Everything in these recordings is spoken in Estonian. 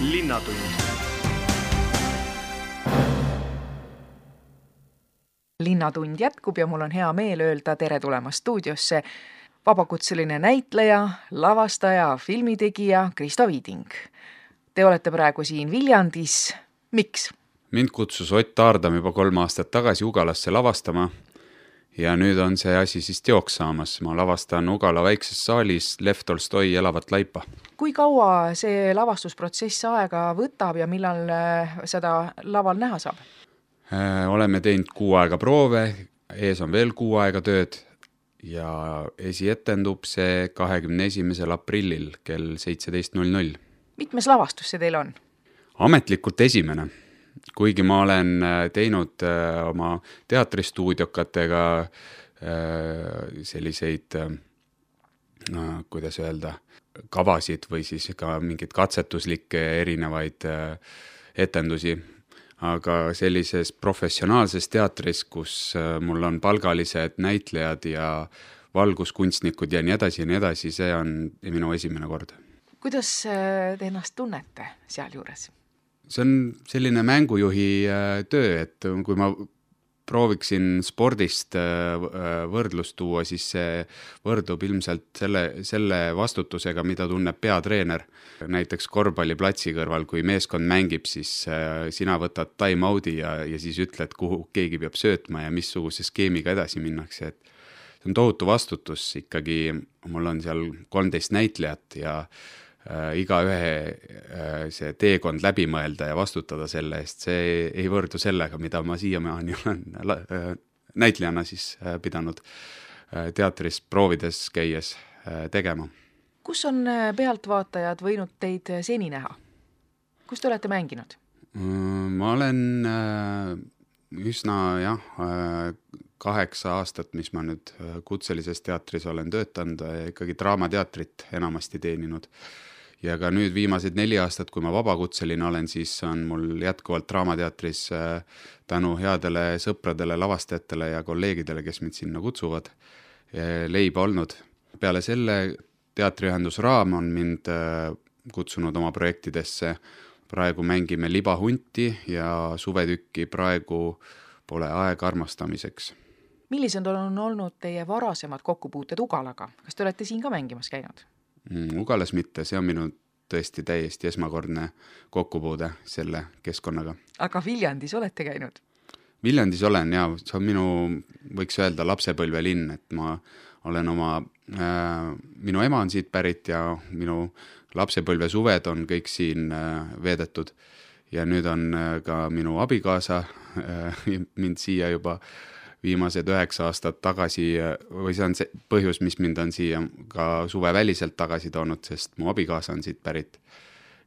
Linnatund linnatund jätkub ja mul on hea meel öelda tere tulemast stuudiosse vabakutseline näitleja, lavastaja, filmitegija Kristo Viiding. Te olete praegu siin Viljandis, miks? mind kutsus Ott Aardam juba kolm aastat tagasi Ugalasse lavastama ja nüüd on see asi siis teoks saamas. ma lavastan Ugala väikses saalis Lev Tolstoi Elavat laipa. kui kaua see lavastusprotsess aega võtab ja millal äh, seda laval näha saab? Äh, oleme teinud kuu aega proove, ees on veel kuu aega tööd ja esietendub see kahekümne esimesel aprillil kell seitseteist null null. mitmes lavastus see teil on? ametlikult esimene, kuigi ma olen äh, teinud äh, oma teatristuudiokatega selliseid, kuidas öelda, kavasid või siis ka mingeid katsetuslikke erinevaid etendusi aga sellises professionaalses teatris, kus äh, mul on palgalised näitlejad ja valguskunstnikud ja nii edasi ja nii edasi, see on minu esimene kord. kuidas äh, te ennast tunnete sealjuures? See on selline mängujuhi äh, töö, et kui ma prooviksin spordist äh, äh, võrdlust tuua, siis see võrdub ilmselt selle, selle vastutusega, mida tunneb peatreener. näiteks korvpalliplatsi kõrval, kui meeskond mängib, siis sina võtad time-out'i ja, ja siis ütled, kuhu keegi peab söötma ja missuguse skeemiga edasi minnakse, et see on tohutu vastutus ikkagi, mul on seal kolmteist näitlejat ja igaühe äh, see teekond läbi mõelda ja vastutada selle eest, see ei võrdu sellega, mida ma siiamaani olen äh, näitlejana siis äh, pidanud äh, teatris proovides käies äh, tegema. kus on äh, pealtvaatajad võinud teid äh, seni näha? kus te olete mänginud? Mm, ma olen äh, üsna jah äh,, kaheksa aastat, mis ma nüüd kutselises teatris olen töötanud, ikkagi Draamateatrit enamasti teeninud ja ka nüüd viimased neli aastat, kui ma vabakutseline olen, siis on mul jätkuvalt Draamateatris äh, tänu headele sõpradele, lavastajatele ja kolleegidele, kes mind sinna kutsuvad, äh, leiba olnud. peale selle teatriühendus Raam on mind äh, kutsunud oma projektidesse, praegu mängime Libahunti ja suvetükki Praegu pole aega armastamiseks. millised on olnud teie varasemad kokkupuuted Ugalaga, kas te olete siin ka mängimas käinud? Mm, Ugalas mitte, see on minu tõesti täiesti esmakordne kokkupuude selle keskkonnaga. aga Viljandis olete käinud? Viljandis olen jaa, see on minu, võiks öelda, lapsepõlvelinn, et ma olen oma äh,, minu ema on siit pärit ja minu lapsepõlvesuved on kõik siin äh, veedetud. ja nüüd on äh, ka minu abikaasa äh, mind siia juba äh, viimased üheksa aastat tagasi või see on see põhjus, mis mind on siia ka suveväliselt tagasi toonud, sest mu abikaasa on siit pärit.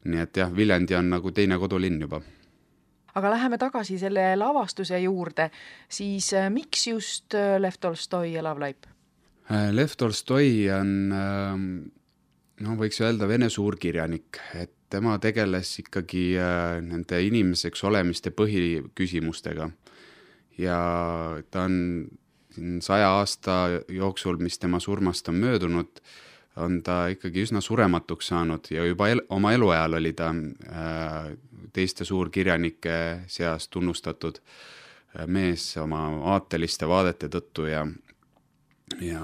nii et jah, Viljandi on nagu teine kodulinn juba. aga läheme tagasi selle lavastuse juurde, siis äh, miks just äh, Lev Tolstoi Elav laip? Äh, Lev Tolstoi on ähm, no võiks öelda vene suurkirjanik, et tema tegeles ikkagi nende inimeseks olemiste põhiküsimustega ja ta on siin saja aasta jooksul, mis tema surmast on möödunud, on ta ikkagi üsna surematuks saanud ja juba el oma eluajal oli ta äh, teiste suurkirjanike seas tunnustatud äh, mees oma aateliste vaadete tõttu ja ja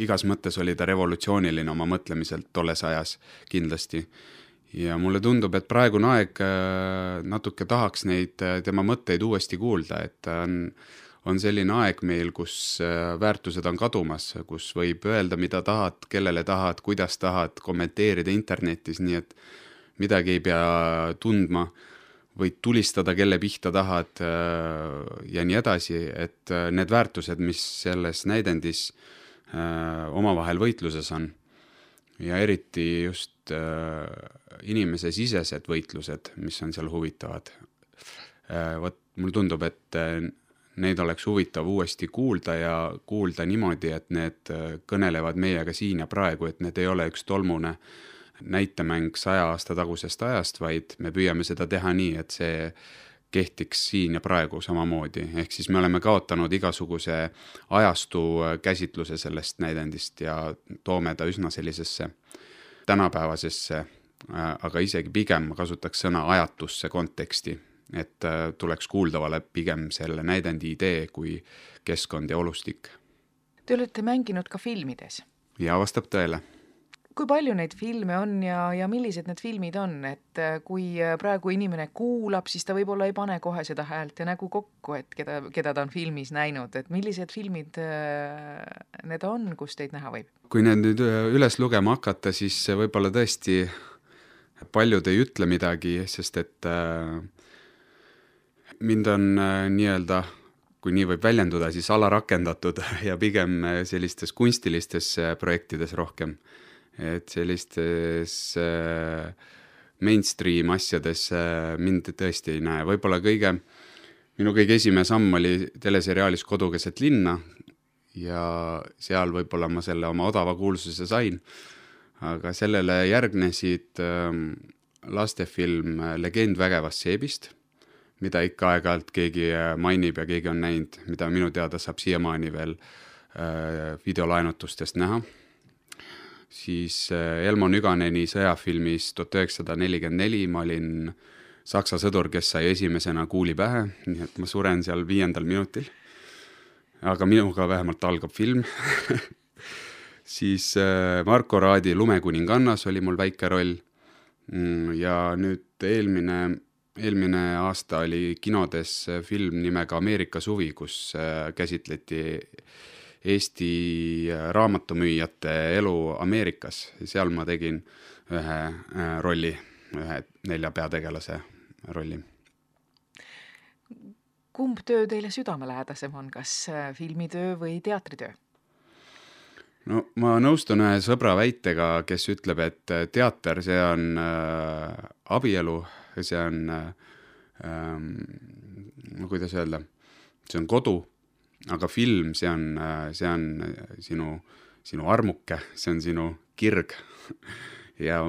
igas mõttes oli ta revolutsiooniline oma mõtlemiselt tolles ajas kindlasti ja mulle tundub, et praegune aeg äh, natuke tahaks neid äh, tema mõtteid uuesti kuulda, et on, on selline aeg meil, kus äh, väärtused on kadumas, kus võib öelda, mida tahad, kellele tahad, kuidas tahad, kommenteerida internetis, nii et midagi ei pea tundma, võid tulistada, kelle pihta tahad ja nii edasi, et need väärtused, mis selles näidendis omavahel võitluses on ja eriti just inimesesisesed võitlused, mis on seal huvitavad. Äh, vot mulle tundub, et äh, neid oleks huvitav uuesti kuulda ja kuulda niimoodi, et need äh, kõnelevad meiega siin ja praegu, et need ei ole üks tolmune näitemäng saja aasta tagusest ajast, vaid me püüame seda teha nii, et see kehtiks siin ja praegu samamoodi, ehk siis me oleme kaotanud igasuguse ajastu käsitluse sellest näidendist ja toome ta üsna sellisesse tänapäevasesse aga isegi pigem ma kasutaks sõna ajatusse konteksti, et tuleks kuuldavale pigem selle näidendi idee kui keskkond ja olustik. Te olete mänginud ka filmides? jaa, vastab tõele kui palju neid filme on ja, ja millised need filmid on, et äh, kui äh, praegu inimene kuulab, siis ta võib-olla ei pane kohe seda häält ja nägu kokku, et keda, keda ta on filmis näinud, et millised filmid äh, need on, kus teid näha võib? kui need nüüd üles lugema hakata, siis võib-olla tõesti paljud ei ütle midagi, sest et mind on nii-öelda kui nii võib väljenduda, siis alarakendatud ja pigem sellistes kunstilistes projektides rohkem et sellistes äh, mainstream asjades äh, mind tõesti ei näe, võib-olla kõige, minu kõige esimene samm oli teleseriaalis Kodu keset linna ja seal võib-olla ma selle oma odava kuulsuse sain, aga sellele järgnesid äh, lastefilm Legend vägevast seebist, mida ikka aeg-ajalt keegi äh, mainib ja keegi on näinud, mida minu teada saab siiamaani veel äh, videolaenutustest näha siis äh, Elmo Nüganeni sõjafilmis Tuhat üheksasada nelikümmend neli ma olin Saksa sõdur, kes sai esimesena kuuli pähe, nii et ma suren seal viiendal minutil. aga minuga vähemalt algab film siis äh, Marko Raadi Lumekuningannas oli mul väike roll. Mm, ja nüüd eelmine, eelmine aasta oli kinodes film nimega Ameerika suvi, kus äh, käsitleti Eesti äh, raamatumüüjate elu Ameerikas, seal ma tegin ühe äh, rolli, ühe nelja peategelase rolli. kumb töö teile südamelähedasem on, kas äh, filmitöö või teatritöö? no ma nõustun ühe sõbra väitega, kes ütleb, et teater, see on äh, abielu, see on äh,, no kuidas öelda, see on kodu aga film, see on, see on sinu, sinu armuke, see on sinu kirg. Ja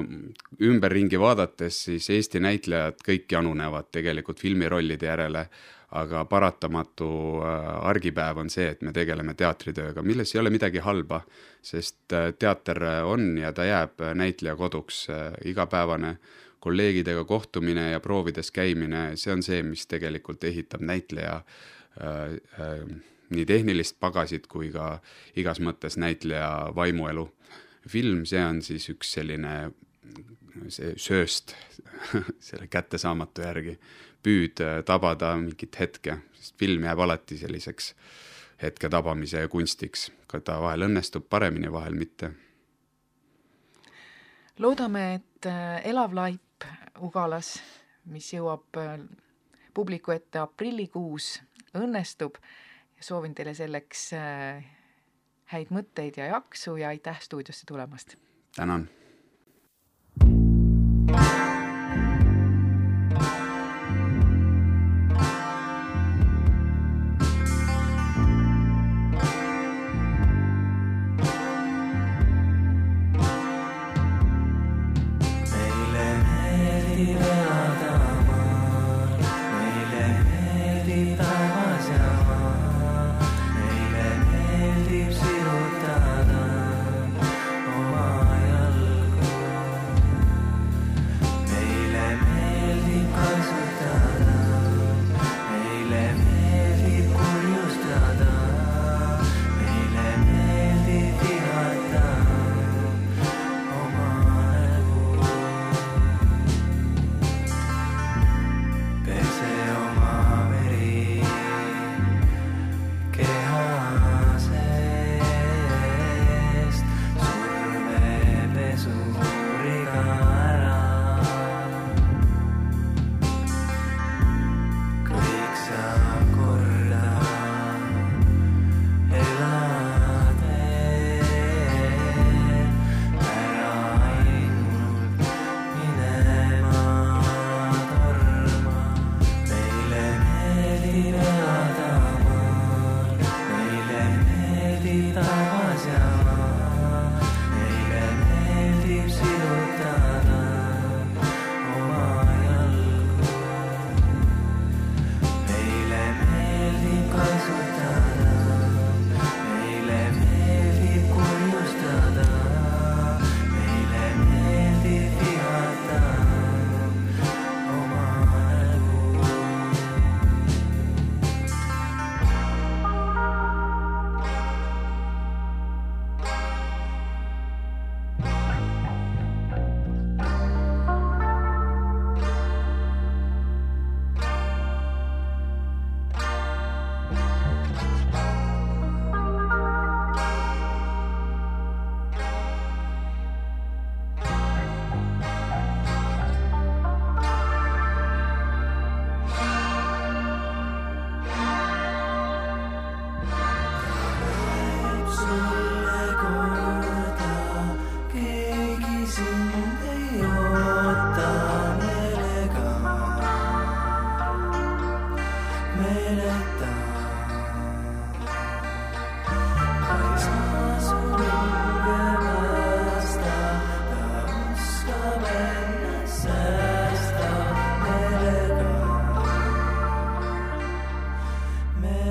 ümberringi vaadates siis Eesti näitlejad kõik janunevad tegelikult filmirollide järele, aga paratamatu äh, argipäev on see, et me tegeleme teatritööga, milles ei ole midagi halba, sest äh, teater on ja ta jääb näitleja koduks, äh, igapäevane kolleegidega kohtumine ja proovides käimine, see on see, mis tegelikult ehitab näitleja äh, äh, nii tehnilist pagasit kui ka igas mõttes näitleja vaimuelu. film, see on siis üks selline see sööst selle kättesaamatu järgi, püüd äh, tabada mingit hetke, sest film jääb alati selliseks hetke tabamise kunstiks, ka ta vahel õnnestub paremini, vahel mitte. loodame, et äh, Elav laip Ugalas, mis jõuab äh, publiku ette aprillikuus, õnnestub soovin teile selleks äh, häid mõtteid ja jaksu ja aitäh stuudiosse tulemast! tänan!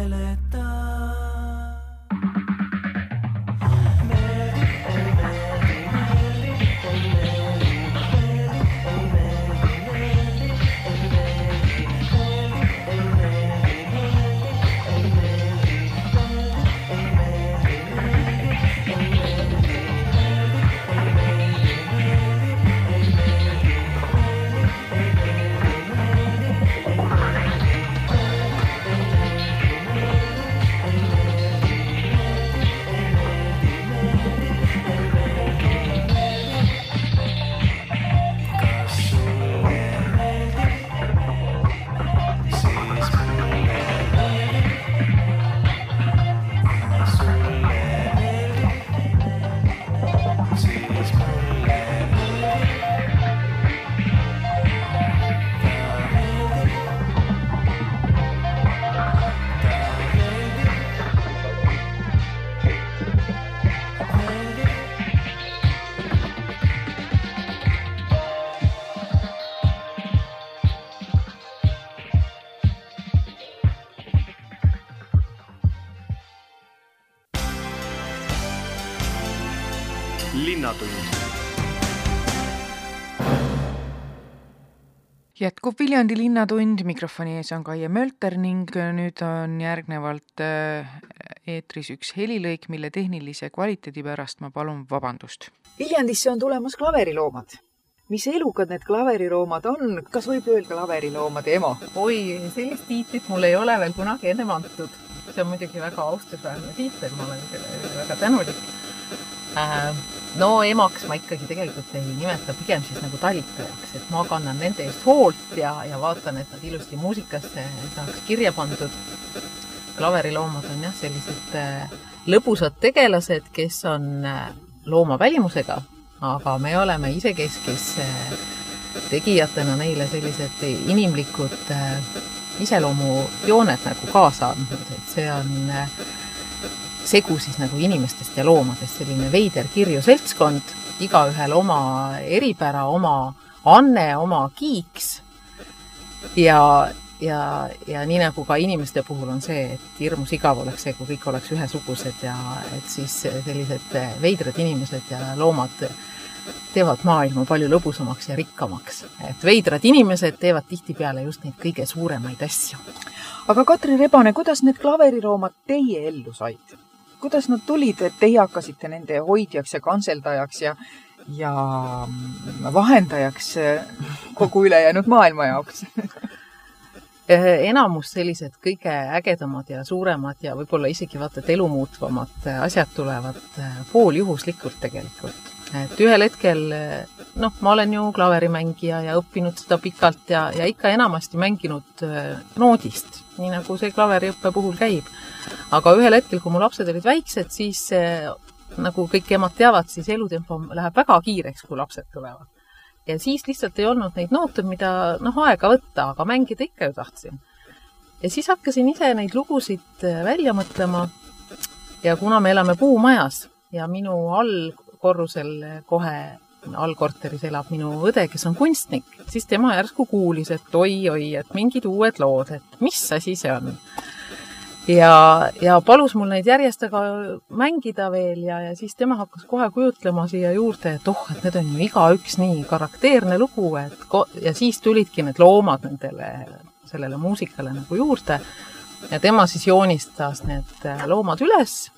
let jätkub Viljandi Linnatund, mikrofoni ees on Kaie Mölter ning nüüd on järgnevalt äh, eetris üks helilõik, mille tehnilise kvaliteedi pärast ma palun vabandust. Viljandisse on tulemas klaveriloomad mis elukad need klaveriloomad on, kas võib öelda klaveriloomade ema? oi, sellist tiitlit mul ei ole veel kunagi ennem antud. see on muidugi väga austusväärne tiitel, ma olen sellele väga tänulik äh,. No emaks ma ikkagi tegelikult ei nimeta, pigem siis nagu talitajaks, et ma kannan nende eest hoolt ja, ja vaatan, et nad ilusti muusikasse saaks kirja pandud. klaveriloomad on jah, sellised äh, lõbusad tegelased, kes on äh, looma välimusega aga me oleme isekeskis äh, tegijatena neile sellised inimlikud äh, iseloomujooned nagu kaasa andnud, et see on äh, segu siis nagu inimestest ja loomadest, selline veider kirju seltskond, igaühel oma eripära, oma anne, oma kiiks. ja, ja, ja nii nagu ka inimeste puhul on see, et hirmus igav oleks see, kui kõik oleks ühesugused ja et siis sellised veidrad inimesed ja loomad teevad maailma palju lõbusamaks ja rikkamaks. et veidrad inimesed teevad tihtipeale just neid kõige suuremaid asju. aga Katri Rebane, kuidas need klaveriloomad teie ellu said? Kuidas nad tulid, et teie hakkasite nende hoidjaks ja kantseldajaks ja, ja vahendajaks kogu ülejäänud maailma jaoks? Enamus sellised kõige ägedamad ja suuremad ja võib-olla isegi vaata et elumuutvamad asjad tulevad pooljuhuslikult tegelikult. Et ühel hetkel noh, ma olen ju klaverimängija ja õppinud seda pikalt ja, ja ikka enamasti mänginud noodist, nii nagu see klaveriõppe puhul käib. aga ühel hetkel, kui mu lapsed olid väiksed, siis nagu kõik emad teavad, siis elutempo läheb väga kiireks, kui lapsed tulevad. ja siis lihtsalt ei olnud neid noote, mida noh, aega võtta, aga mängida ikka ju tahtsin. ja siis hakkasin ise neid lugusid äh, välja mõtlema. ja kuna me elame puumajas ja minu all korrusel kohe allkorteris elab minu õde, kes on kunstnik, siis tema järsku kuulis, et oi-oi, et mingid uued lood, et mis asi see on. ja, ja palus mul neid järjest aga mängida veel ja, ja siis tema hakkas kohe kujutlema siia juurde, et oh, et need on ju igaüks nii karakteerne lugu, et ja siis tulidki need loomad nendele, sellele muusikale nagu juurde. ja tema siis joonistas need loomad üles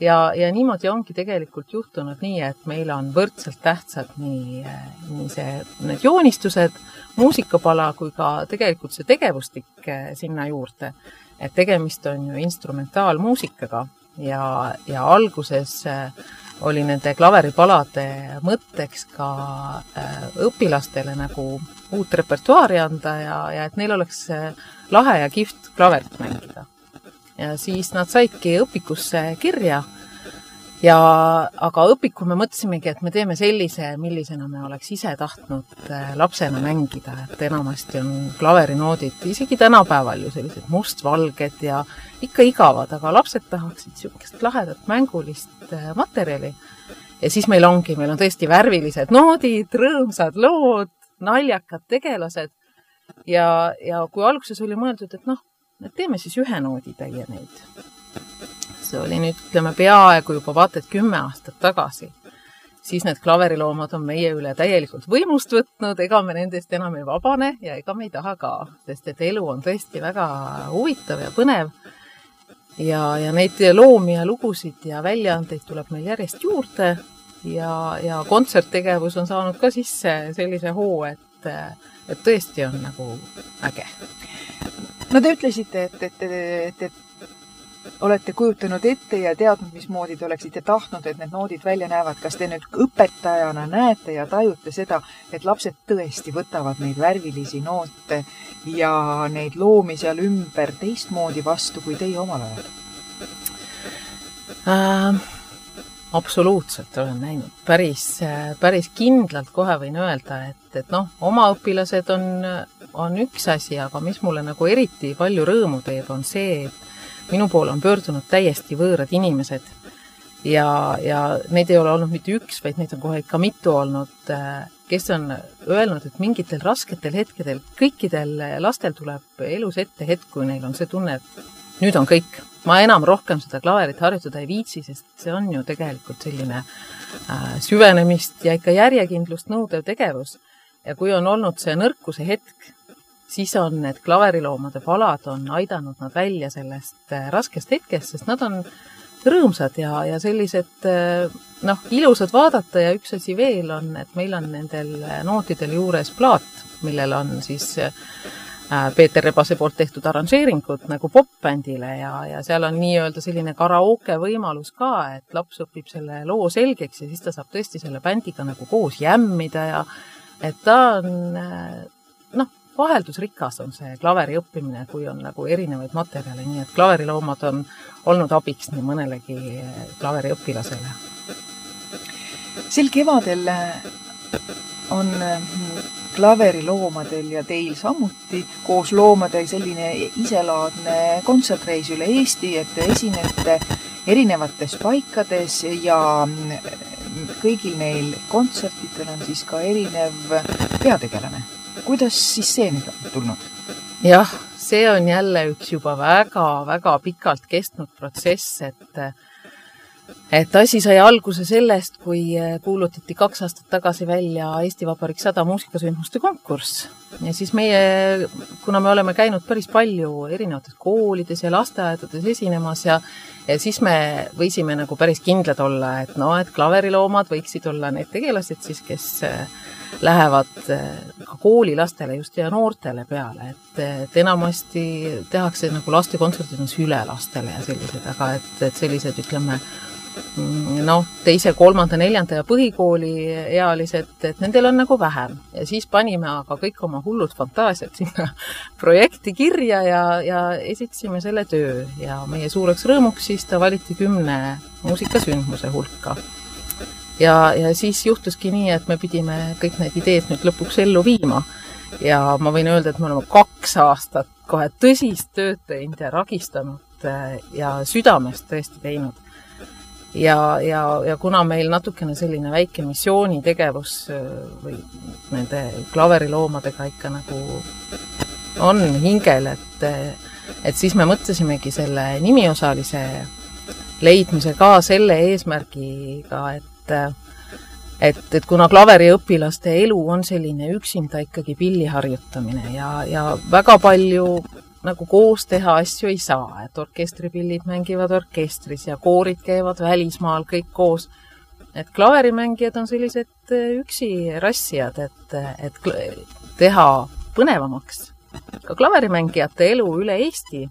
ja, ja niimoodi ongi tegelikult juhtunud nii, et meil on võrdselt tähtsad nii, nii see, need joonistused, muusikapala kui ka tegelikult see tegevustik eh, sinna juurde. et tegemist on ju instrumentaalmuusikaga ja, ja alguses eh, oli nende klaveripalade mõtteks ka eh, õpilastele nagu uut repertuaari anda ja, ja et neil oleks lahe ja kihvt klaverit mängida ja siis nad saidki õpikusse kirja. Ja, aga õpikul me mõtlesimegi, et me teeme sellise, millisena me oleks ise tahtnud äh, lapsena mängida, et enamasti on klaverinoodid isegi tänapäeval ju sellised mustvalged ja ikka igavad, aga lapsed tahaksid niisugust lahedat mängulist äh, materjali. ja siis meil ongi, meil on tõesti värvilised noodid, rõõmsad lood, naljakad tegelased. Ja, ja kui alguses oli mõeldud, et noh, et teeme siis ühe nooditäie neid. see oli nüüd, ütleme peaaegu juba vaata et kümme aastat tagasi. siis need klaveriloomad on meie üle täielikult võimust võtnud, ega me nendest enam ei vabane ja ega me ei taha ka, sest et elu on tõesti väga huvitav ja põnev. ja, ja neid loomi ja lugusid ja väljaandeid tuleb meil järjest juurde ja, ja kontserttegevus on saanud ka sisse sellise hoo, et, et tõesti on nagu äge no te ütlesite, et, et, et, et olete kujutanud ette ja teadnud, mismoodi te oleksite tahtnud, et need noodid välja näevad. kas te nüüd õpetajana näete ja tajute seda, et lapsed tõesti võtavad neid värvilisi noote ja neid loomi seal ümber teistmoodi vastu kui teie omal ajal äh,? Absoluutselt olen näinud, päris, päris kindlalt kohe võin öelda, et, et noh, oma õpilased on, on üks asi, aga mis mulle nagu eriti palju rõõmu teeb, on see, et minu poole on pöördunud täiesti võõrad inimesed. Ja, ja neid ei ole olnud mitte üks, vaid neid on kohe ikka mitu olnud, kes on öelnud, et mingitel rasketel hetkedel kõikidel lastel tuleb elus ette hetk, kui neil on see tunne, et nüüd on kõik. ma enam rohkem seda klaverit harjutada ei viitsi, sest see on ju tegelikult selline äh, süvenemist ja ikka järjekindlust nõudev tegevus. ja kui on olnud see nõrkuse hetk, siis on need klaveriloomade palad on aidanud nad välja sellest äh, raskest hetkest, sest nad on rõõmsad ja, ja sellised äh, noh, ilusad vaadata ja üks asi veel on, et meil on nendel nootidel juures plaat, millel on siis äh, Peeter Rebase poolt tehtud arranžeeringud nagu popbändile ja, ja seal on nii-öelda selline karaoke võimalus ka, et laps õpib selle loo selgeks ja siis ta saab tõesti selle bändiga nagu koos jämmida ja et ta on noh, vaheldusrikas on see klaveri õppimine, kui on nagu erinevaid materjale, nii et klaveriloomad on olnud abiks nii mõnelegi klaveriõpilasele. sel kevadel on klaveriloomadel ja teil samuti koos loomade selline iselaadne kontsertreis üle Eesti, et te esinete erinevates paikades ja kõigil neil kontsertidel on siis ka erinev peategelane kuidas siis see nüüd on tulnud? jah, see on jälle üks juba väga-väga pikalt kestnud protsess, et et asi sai alguse sellest, kui kuulutati kaks aastat tagasi välja Eesti Vabariik sada muusikasündmuste konkurss. Ja siis meie, kuna me oleme käinud päris palju erinevates koolides ja lasteaedades esinemas ja ja siis me võisime nagu päris kindlad olla, et noh, et klaveriloomad võiksid olla need tegelased siis, kes lähevad eh, ka koolilastele just ja noortele peale, et, et enamasti tehakse nagu lastekontserdid on sülelastele ja sellised, aga et, et sellised, ütleme, noh, teise, kolmanda, neljanda ja põhikooliealised, et nendel on nagu vähem ja siis panime aga kõik oma hullud fantaasiad sinna projekti kirja ja, ja esitasime selle töö ja meie suureks rõõmuks siis ta valiti kümne muusikasündmuse hulka ja, ja siis juhtuski nii, et me pidime kõik need ideed nüüd lõpuks ellu viima. ja ma võin öelda, et me oleme kaks aastat kohe tõsist tööd teinud ja ragistanud äh, ja südamest tõesti teinud. Ja, ja, ja kuna meil natukene selline väike missioonitegevus äh, või nende klaveriloomadega ikka nagu on hingel, et, et siis me mõtlesimegi selle nimiosalise leidmise ka selle eesmärgiga, et et et, et kuna klaveriõpilaste elu on selline üksinda ikkagi pilli harjutamine ja, ja väga palju nagu koos teha asju ei saa, et orkestripillid mängivad orkestris ja koorid käivad välismaal kõik koos. et klaverimängijad on sellised äh, üksi rassijad, et, et teha põnevamaks ka klaverimängijate elu üle Eesti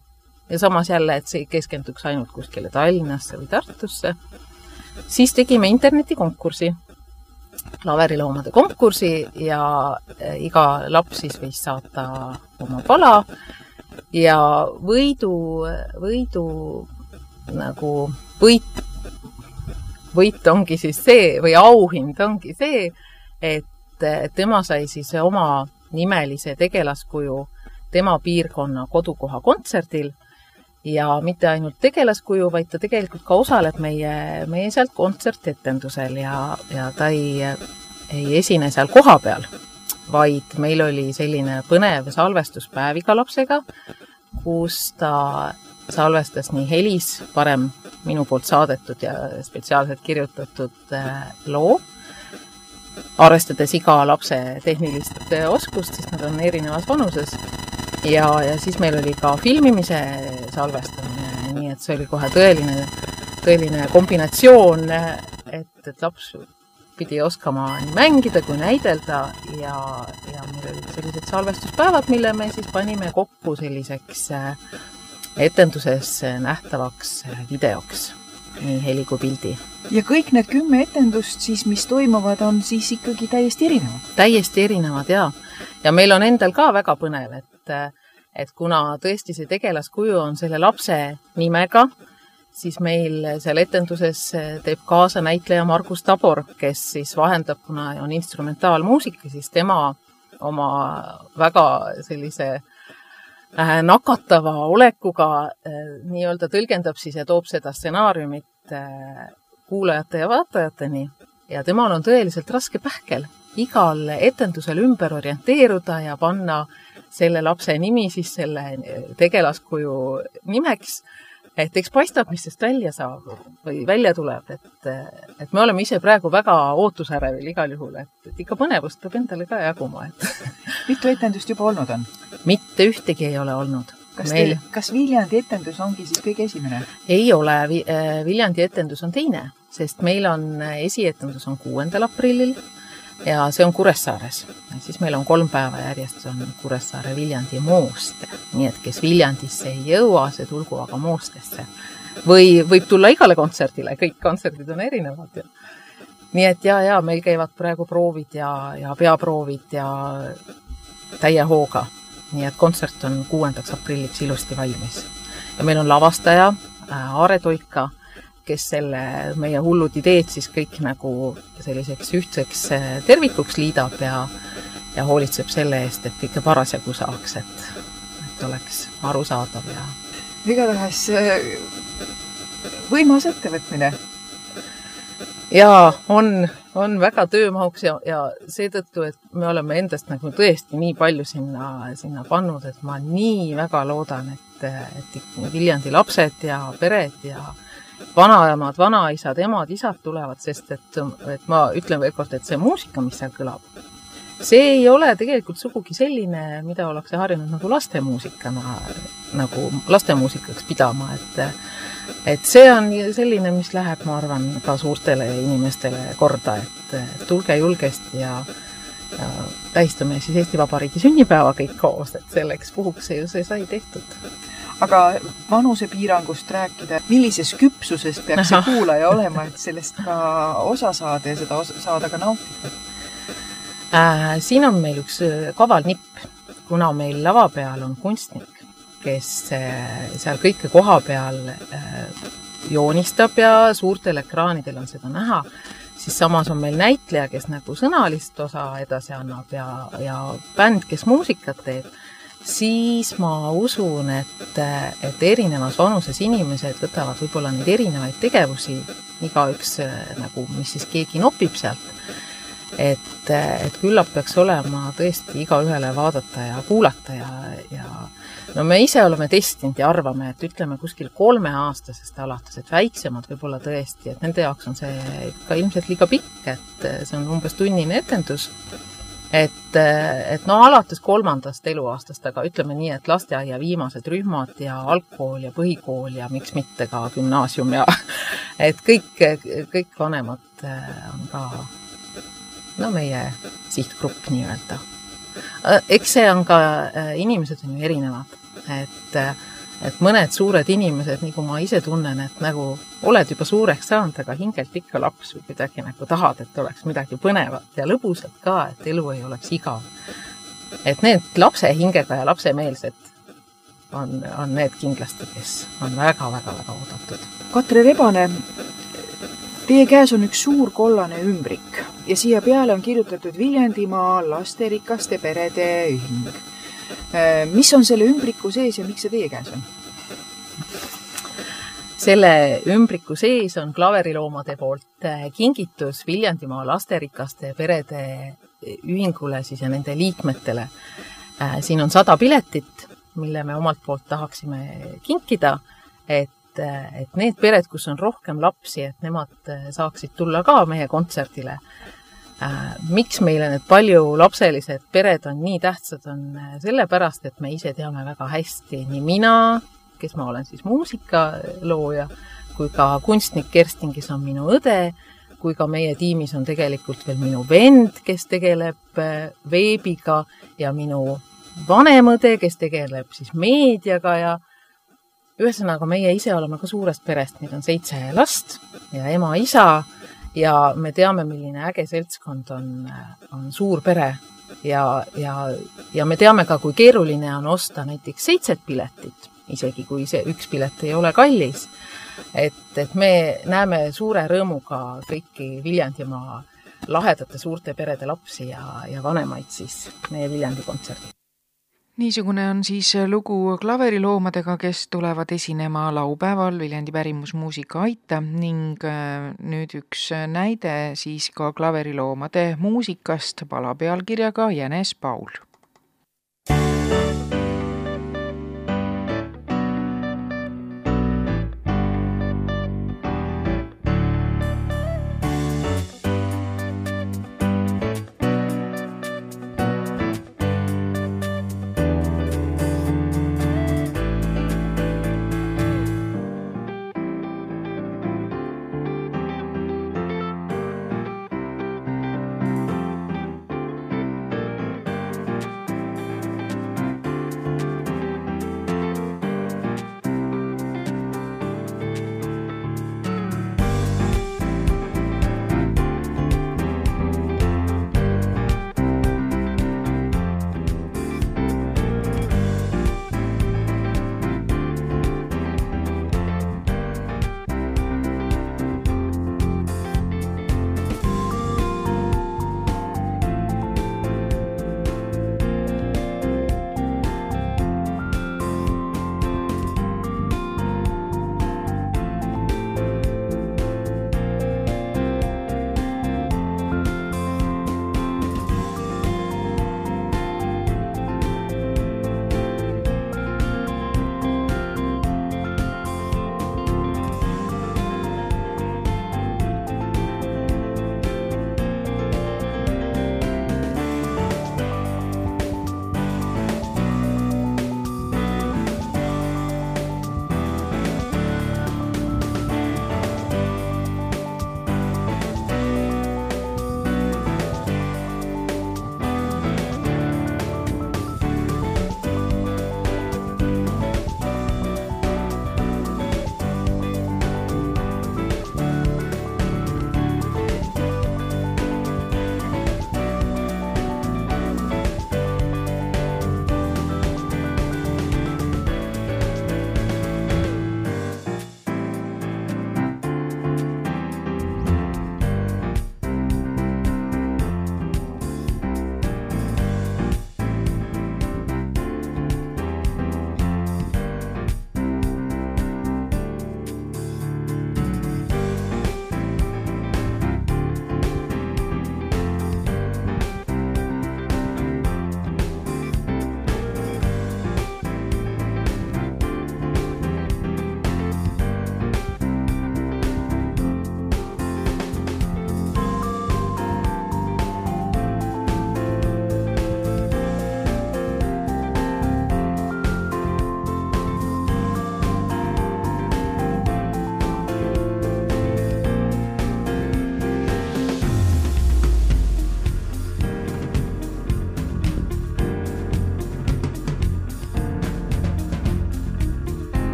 ja samas jälle, et see ei keskenduks ainult kuskile Tallinnasse või Tartusse siis tegime internetikonkursi, klaveriloomade konkursi ja e, iga laps siis võis saata oma pala ja võidu, võidu nagu võit, võit ongi siis see või auhind ongi see, et tema sai siis oma nimelise tegelaskuju tema piirkonna kodukoha kontserdil ja mitte ainult tegelaskuju, vaid ta tegelikult ka osaleb meie, meie seal kontsertetendusel ja, ja ta ei, ei esine seal kohapeal, vaid meil oli selline põnev salvestuspäev iga lapsega, kus ta salvestas nii helis, varem minu poolt saadetud ja spetsiaalselt kirjutatud äh, loo, arvestades iga lapse tehnilist äh, oskust, sest nad on erinevas vanuses. Ja, ja siis meil oli ka filmimise salvestamine, nii et see oli kohe tõeline, tõeline kombinatsioon, et, et laps pidi oskama nii mängida kui näidelda ja, ja meil olid sellised salvestuspäevad, mille me siis panime kokku selliseks äh, etenduses nähtavaks äh, videoks, nii heli kui pildi. ja kõik need kümme etendust siis, mis toimuvad, on siis ikkagi täiesti erinevad? täiesti erinevad jaa. ja meil on endal ka väga põnev, et et, et kuna tõesti see tegelaskuju on selle lapse nimega, siis meil seal etenduses teeb kaasa näitleja Margus Tabor, kes siis vahendab, kuna on instrumentaalmuusika, siis tema oma väga sellise äh, nakatava olekuga äh, nii-öelda tõlgendab siis ja toob seda stsenaariumit kuulajate ja vaatajateni. Ja temal on tõeliselt raske pähkel igal etendusel ümber orienteeruda ja panna selle lapse nimi siis selle tegelaskuju nimeks et eks paistab, mis sest välja saab või välja tuleb, et, et me oleme ise praegu väga ootusärevil igal juhul, et, et ikka põnevust peab endale ka jaguma, et mitu etendust juba olnud on? mitte ühtegi ei ole olnud. kas Meil... teil, kas Viljandi etendus ongi siis kõige esimene? ei ole, äh, Viljandi etendus on teine, sest meil on äh, esietendus on kuuendal aprillil ja see on Kuressaares. siis meil on kolm päeva järjest on Kuressaare, Viljandi, Mooste, nii et kes Viljandisse ei jõua, see tulgu aga Moostesse. või võib tulla igale kontserdile, kõik kontserdid on erinevad ju. nii et ja, ja meil käivad praegu proovid ja, ja peaproovid ja täie hooga. nii et kontsert on kuuendaks aprilliks ilusti valmis. ja meil on lavastaja äh, Aare Toika kes selle meie hullud ideed siis kõik nagu selliseks ühtseks äh, tervikuks liidab ja, ja hoolitseb selle eest, et kõike parasjagu saaks, et, et oleks arusaadav ja. igatahes äh, võimas ettevõtmine. jaa, on, on väga töömahuks ja, ja seetõttu, et me oleme endast nagu tõesti nii palju sinna, sinna pannud, et ma nii väga loodan, et, et Viljandi lapsed ja pered ja vanaemad, vanaisad, emad, isad tulevad, sest et, et ma ütlen veel kord, et see muusika, mis seal kõlab, see ei ole tegelikult sugugi selline, mida ollakse harjunud nagu lastemuusikana, nagu lastemuusikaks pidama, et et see on selline, mis läheb, ma arvan, ka suurtele inimestele korda, et tulge julgesti ja ja tähistame siis Eesti Vabariigi sünnipäeva kõik koos, et selleks puhuks see ju see sai tehtud aga vanusepiirangust rääkida, millises küpsuses peaks see kuulaja olema, et sellest ka osa saada ja seda osa, saada ka nautida? Äh,? siin on meil üks äh, kaval nipp, kuna meil lava peal on kunstnik, kes äh, seal kõike koha peal äh, joonistab ja suurtel ekraanidel on seda näha, siis samas on meil näitleja, kes nagu sõnalist osa edasi annab ja, ja bänd, kes muusikat teeb siis ma usun, et, et erinevas vanuses inimesed võtavad võib-olla neid erinevaid tegevusi, igaüks nagu, mis siis keegi nopib sealt, et, et küllap peaks olema tõesti igaühele vaadata ja kuulata ja, ja no me ise oleme testinud ja arvame, et ütleme kuskil kolmeaastasest alates, et väiksemad võib-olla tõesti, et nende jaoks on see ikka ilmselt liiga pikk, et see on umbes tunnine etendus et, et no alates kolmandast eluaastast, aga ütleme nii, et lasteaia viimased rühmad ja algkool ja põhikool ja miks mitte ka gümnaasium ja et kõik, kõik vanemad äh, on ka no meie sihtgrupp nii-öelda. Äh, eks see on ka, äh, inimesed on ju erinevad, et et mõned suured inimesed, nagu ma ise tunnen, et nagu oled juba suureks saanud, aga hingelt ikka laps või kuidagi nagu tahad, et oleks midagi põnevat ja lõbusat ka, et elu ei oleks igav. et need lapse hingega ja lapsemeelsed on, on need kindlasti, kes on väga-väga-väga oodatud. Katre Rebane, teie käes on üks suur kollane ümbrik ja siia peale on kirjutatud Viljandimaa lasterikaste perede ühing mis on selle ümbriku sees ja miks see teie käes on? selle ümbriku sees on klaveriloomade poolt äh, kingitus Viljandimaa lasterikaste perede ühingule siis ja nende liikmetele. Siin on sada piletit, mille me omalt poolt tahaksime kinkida, et, et need pered, kus on rohkem lapsi, et nemad saaksid tulla ka meie kontserdile miks meile need paljulapselised pered on nii tähtsad, on äh, sellepärast, et me ise teame väga hästi, nii mina, kes ma olen siis muusikalooja, kui ka kunstnik Kerstin, kes on minu õde, kui ka meie tiimis on tegelikult veel minu vend, kes tegeleb äh, veebiga ja minu vanem õde, kes tegeleb siis meediaga ja ühesõnaga, meie ise oleme ka suurest perest, meid on seitse last ja ema-isa ja me teame, milline äge seltskond on, on suur pere ja, ja, ja me teame ka, kui keeruline on osta näiteks seitset piletit, isegi kui see üks pilet ei ole kallis. et, et me näeme suure rõõmuga kõiki Viljandimaa lahedate suurte perede lapsi ja, ja vanemaid siis meie Viljandi kontserdil niisugune on siis lugu klaveriloomadega, kes tulevad esinema laupäeval Viljandi pärimusmuusika Aita ning äh, nüüd üks näide siis ka klaveriloomade muusikast pala pealkirjaga Jänes Paul.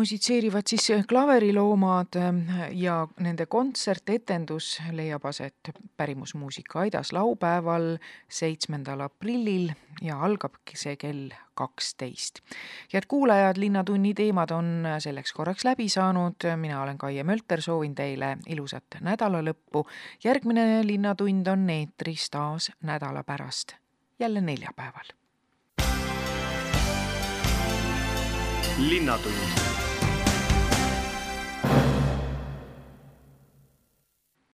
Musitseerivad siis klaveriloomad ja nende kontsertetendus leiab aset Pärimusmuusika aidas laupäeval, seitsmendal aprillil ja algab see kell kaksteist. head kuulajad, Linnatunni teemad on selleks korraks läbi saanud, mina olen Kaie Mölter, soovin teile ilusat nädalalõppu. järgmine Linnatund on eetris taas nädala pärast, jälle neljapäeval linnatund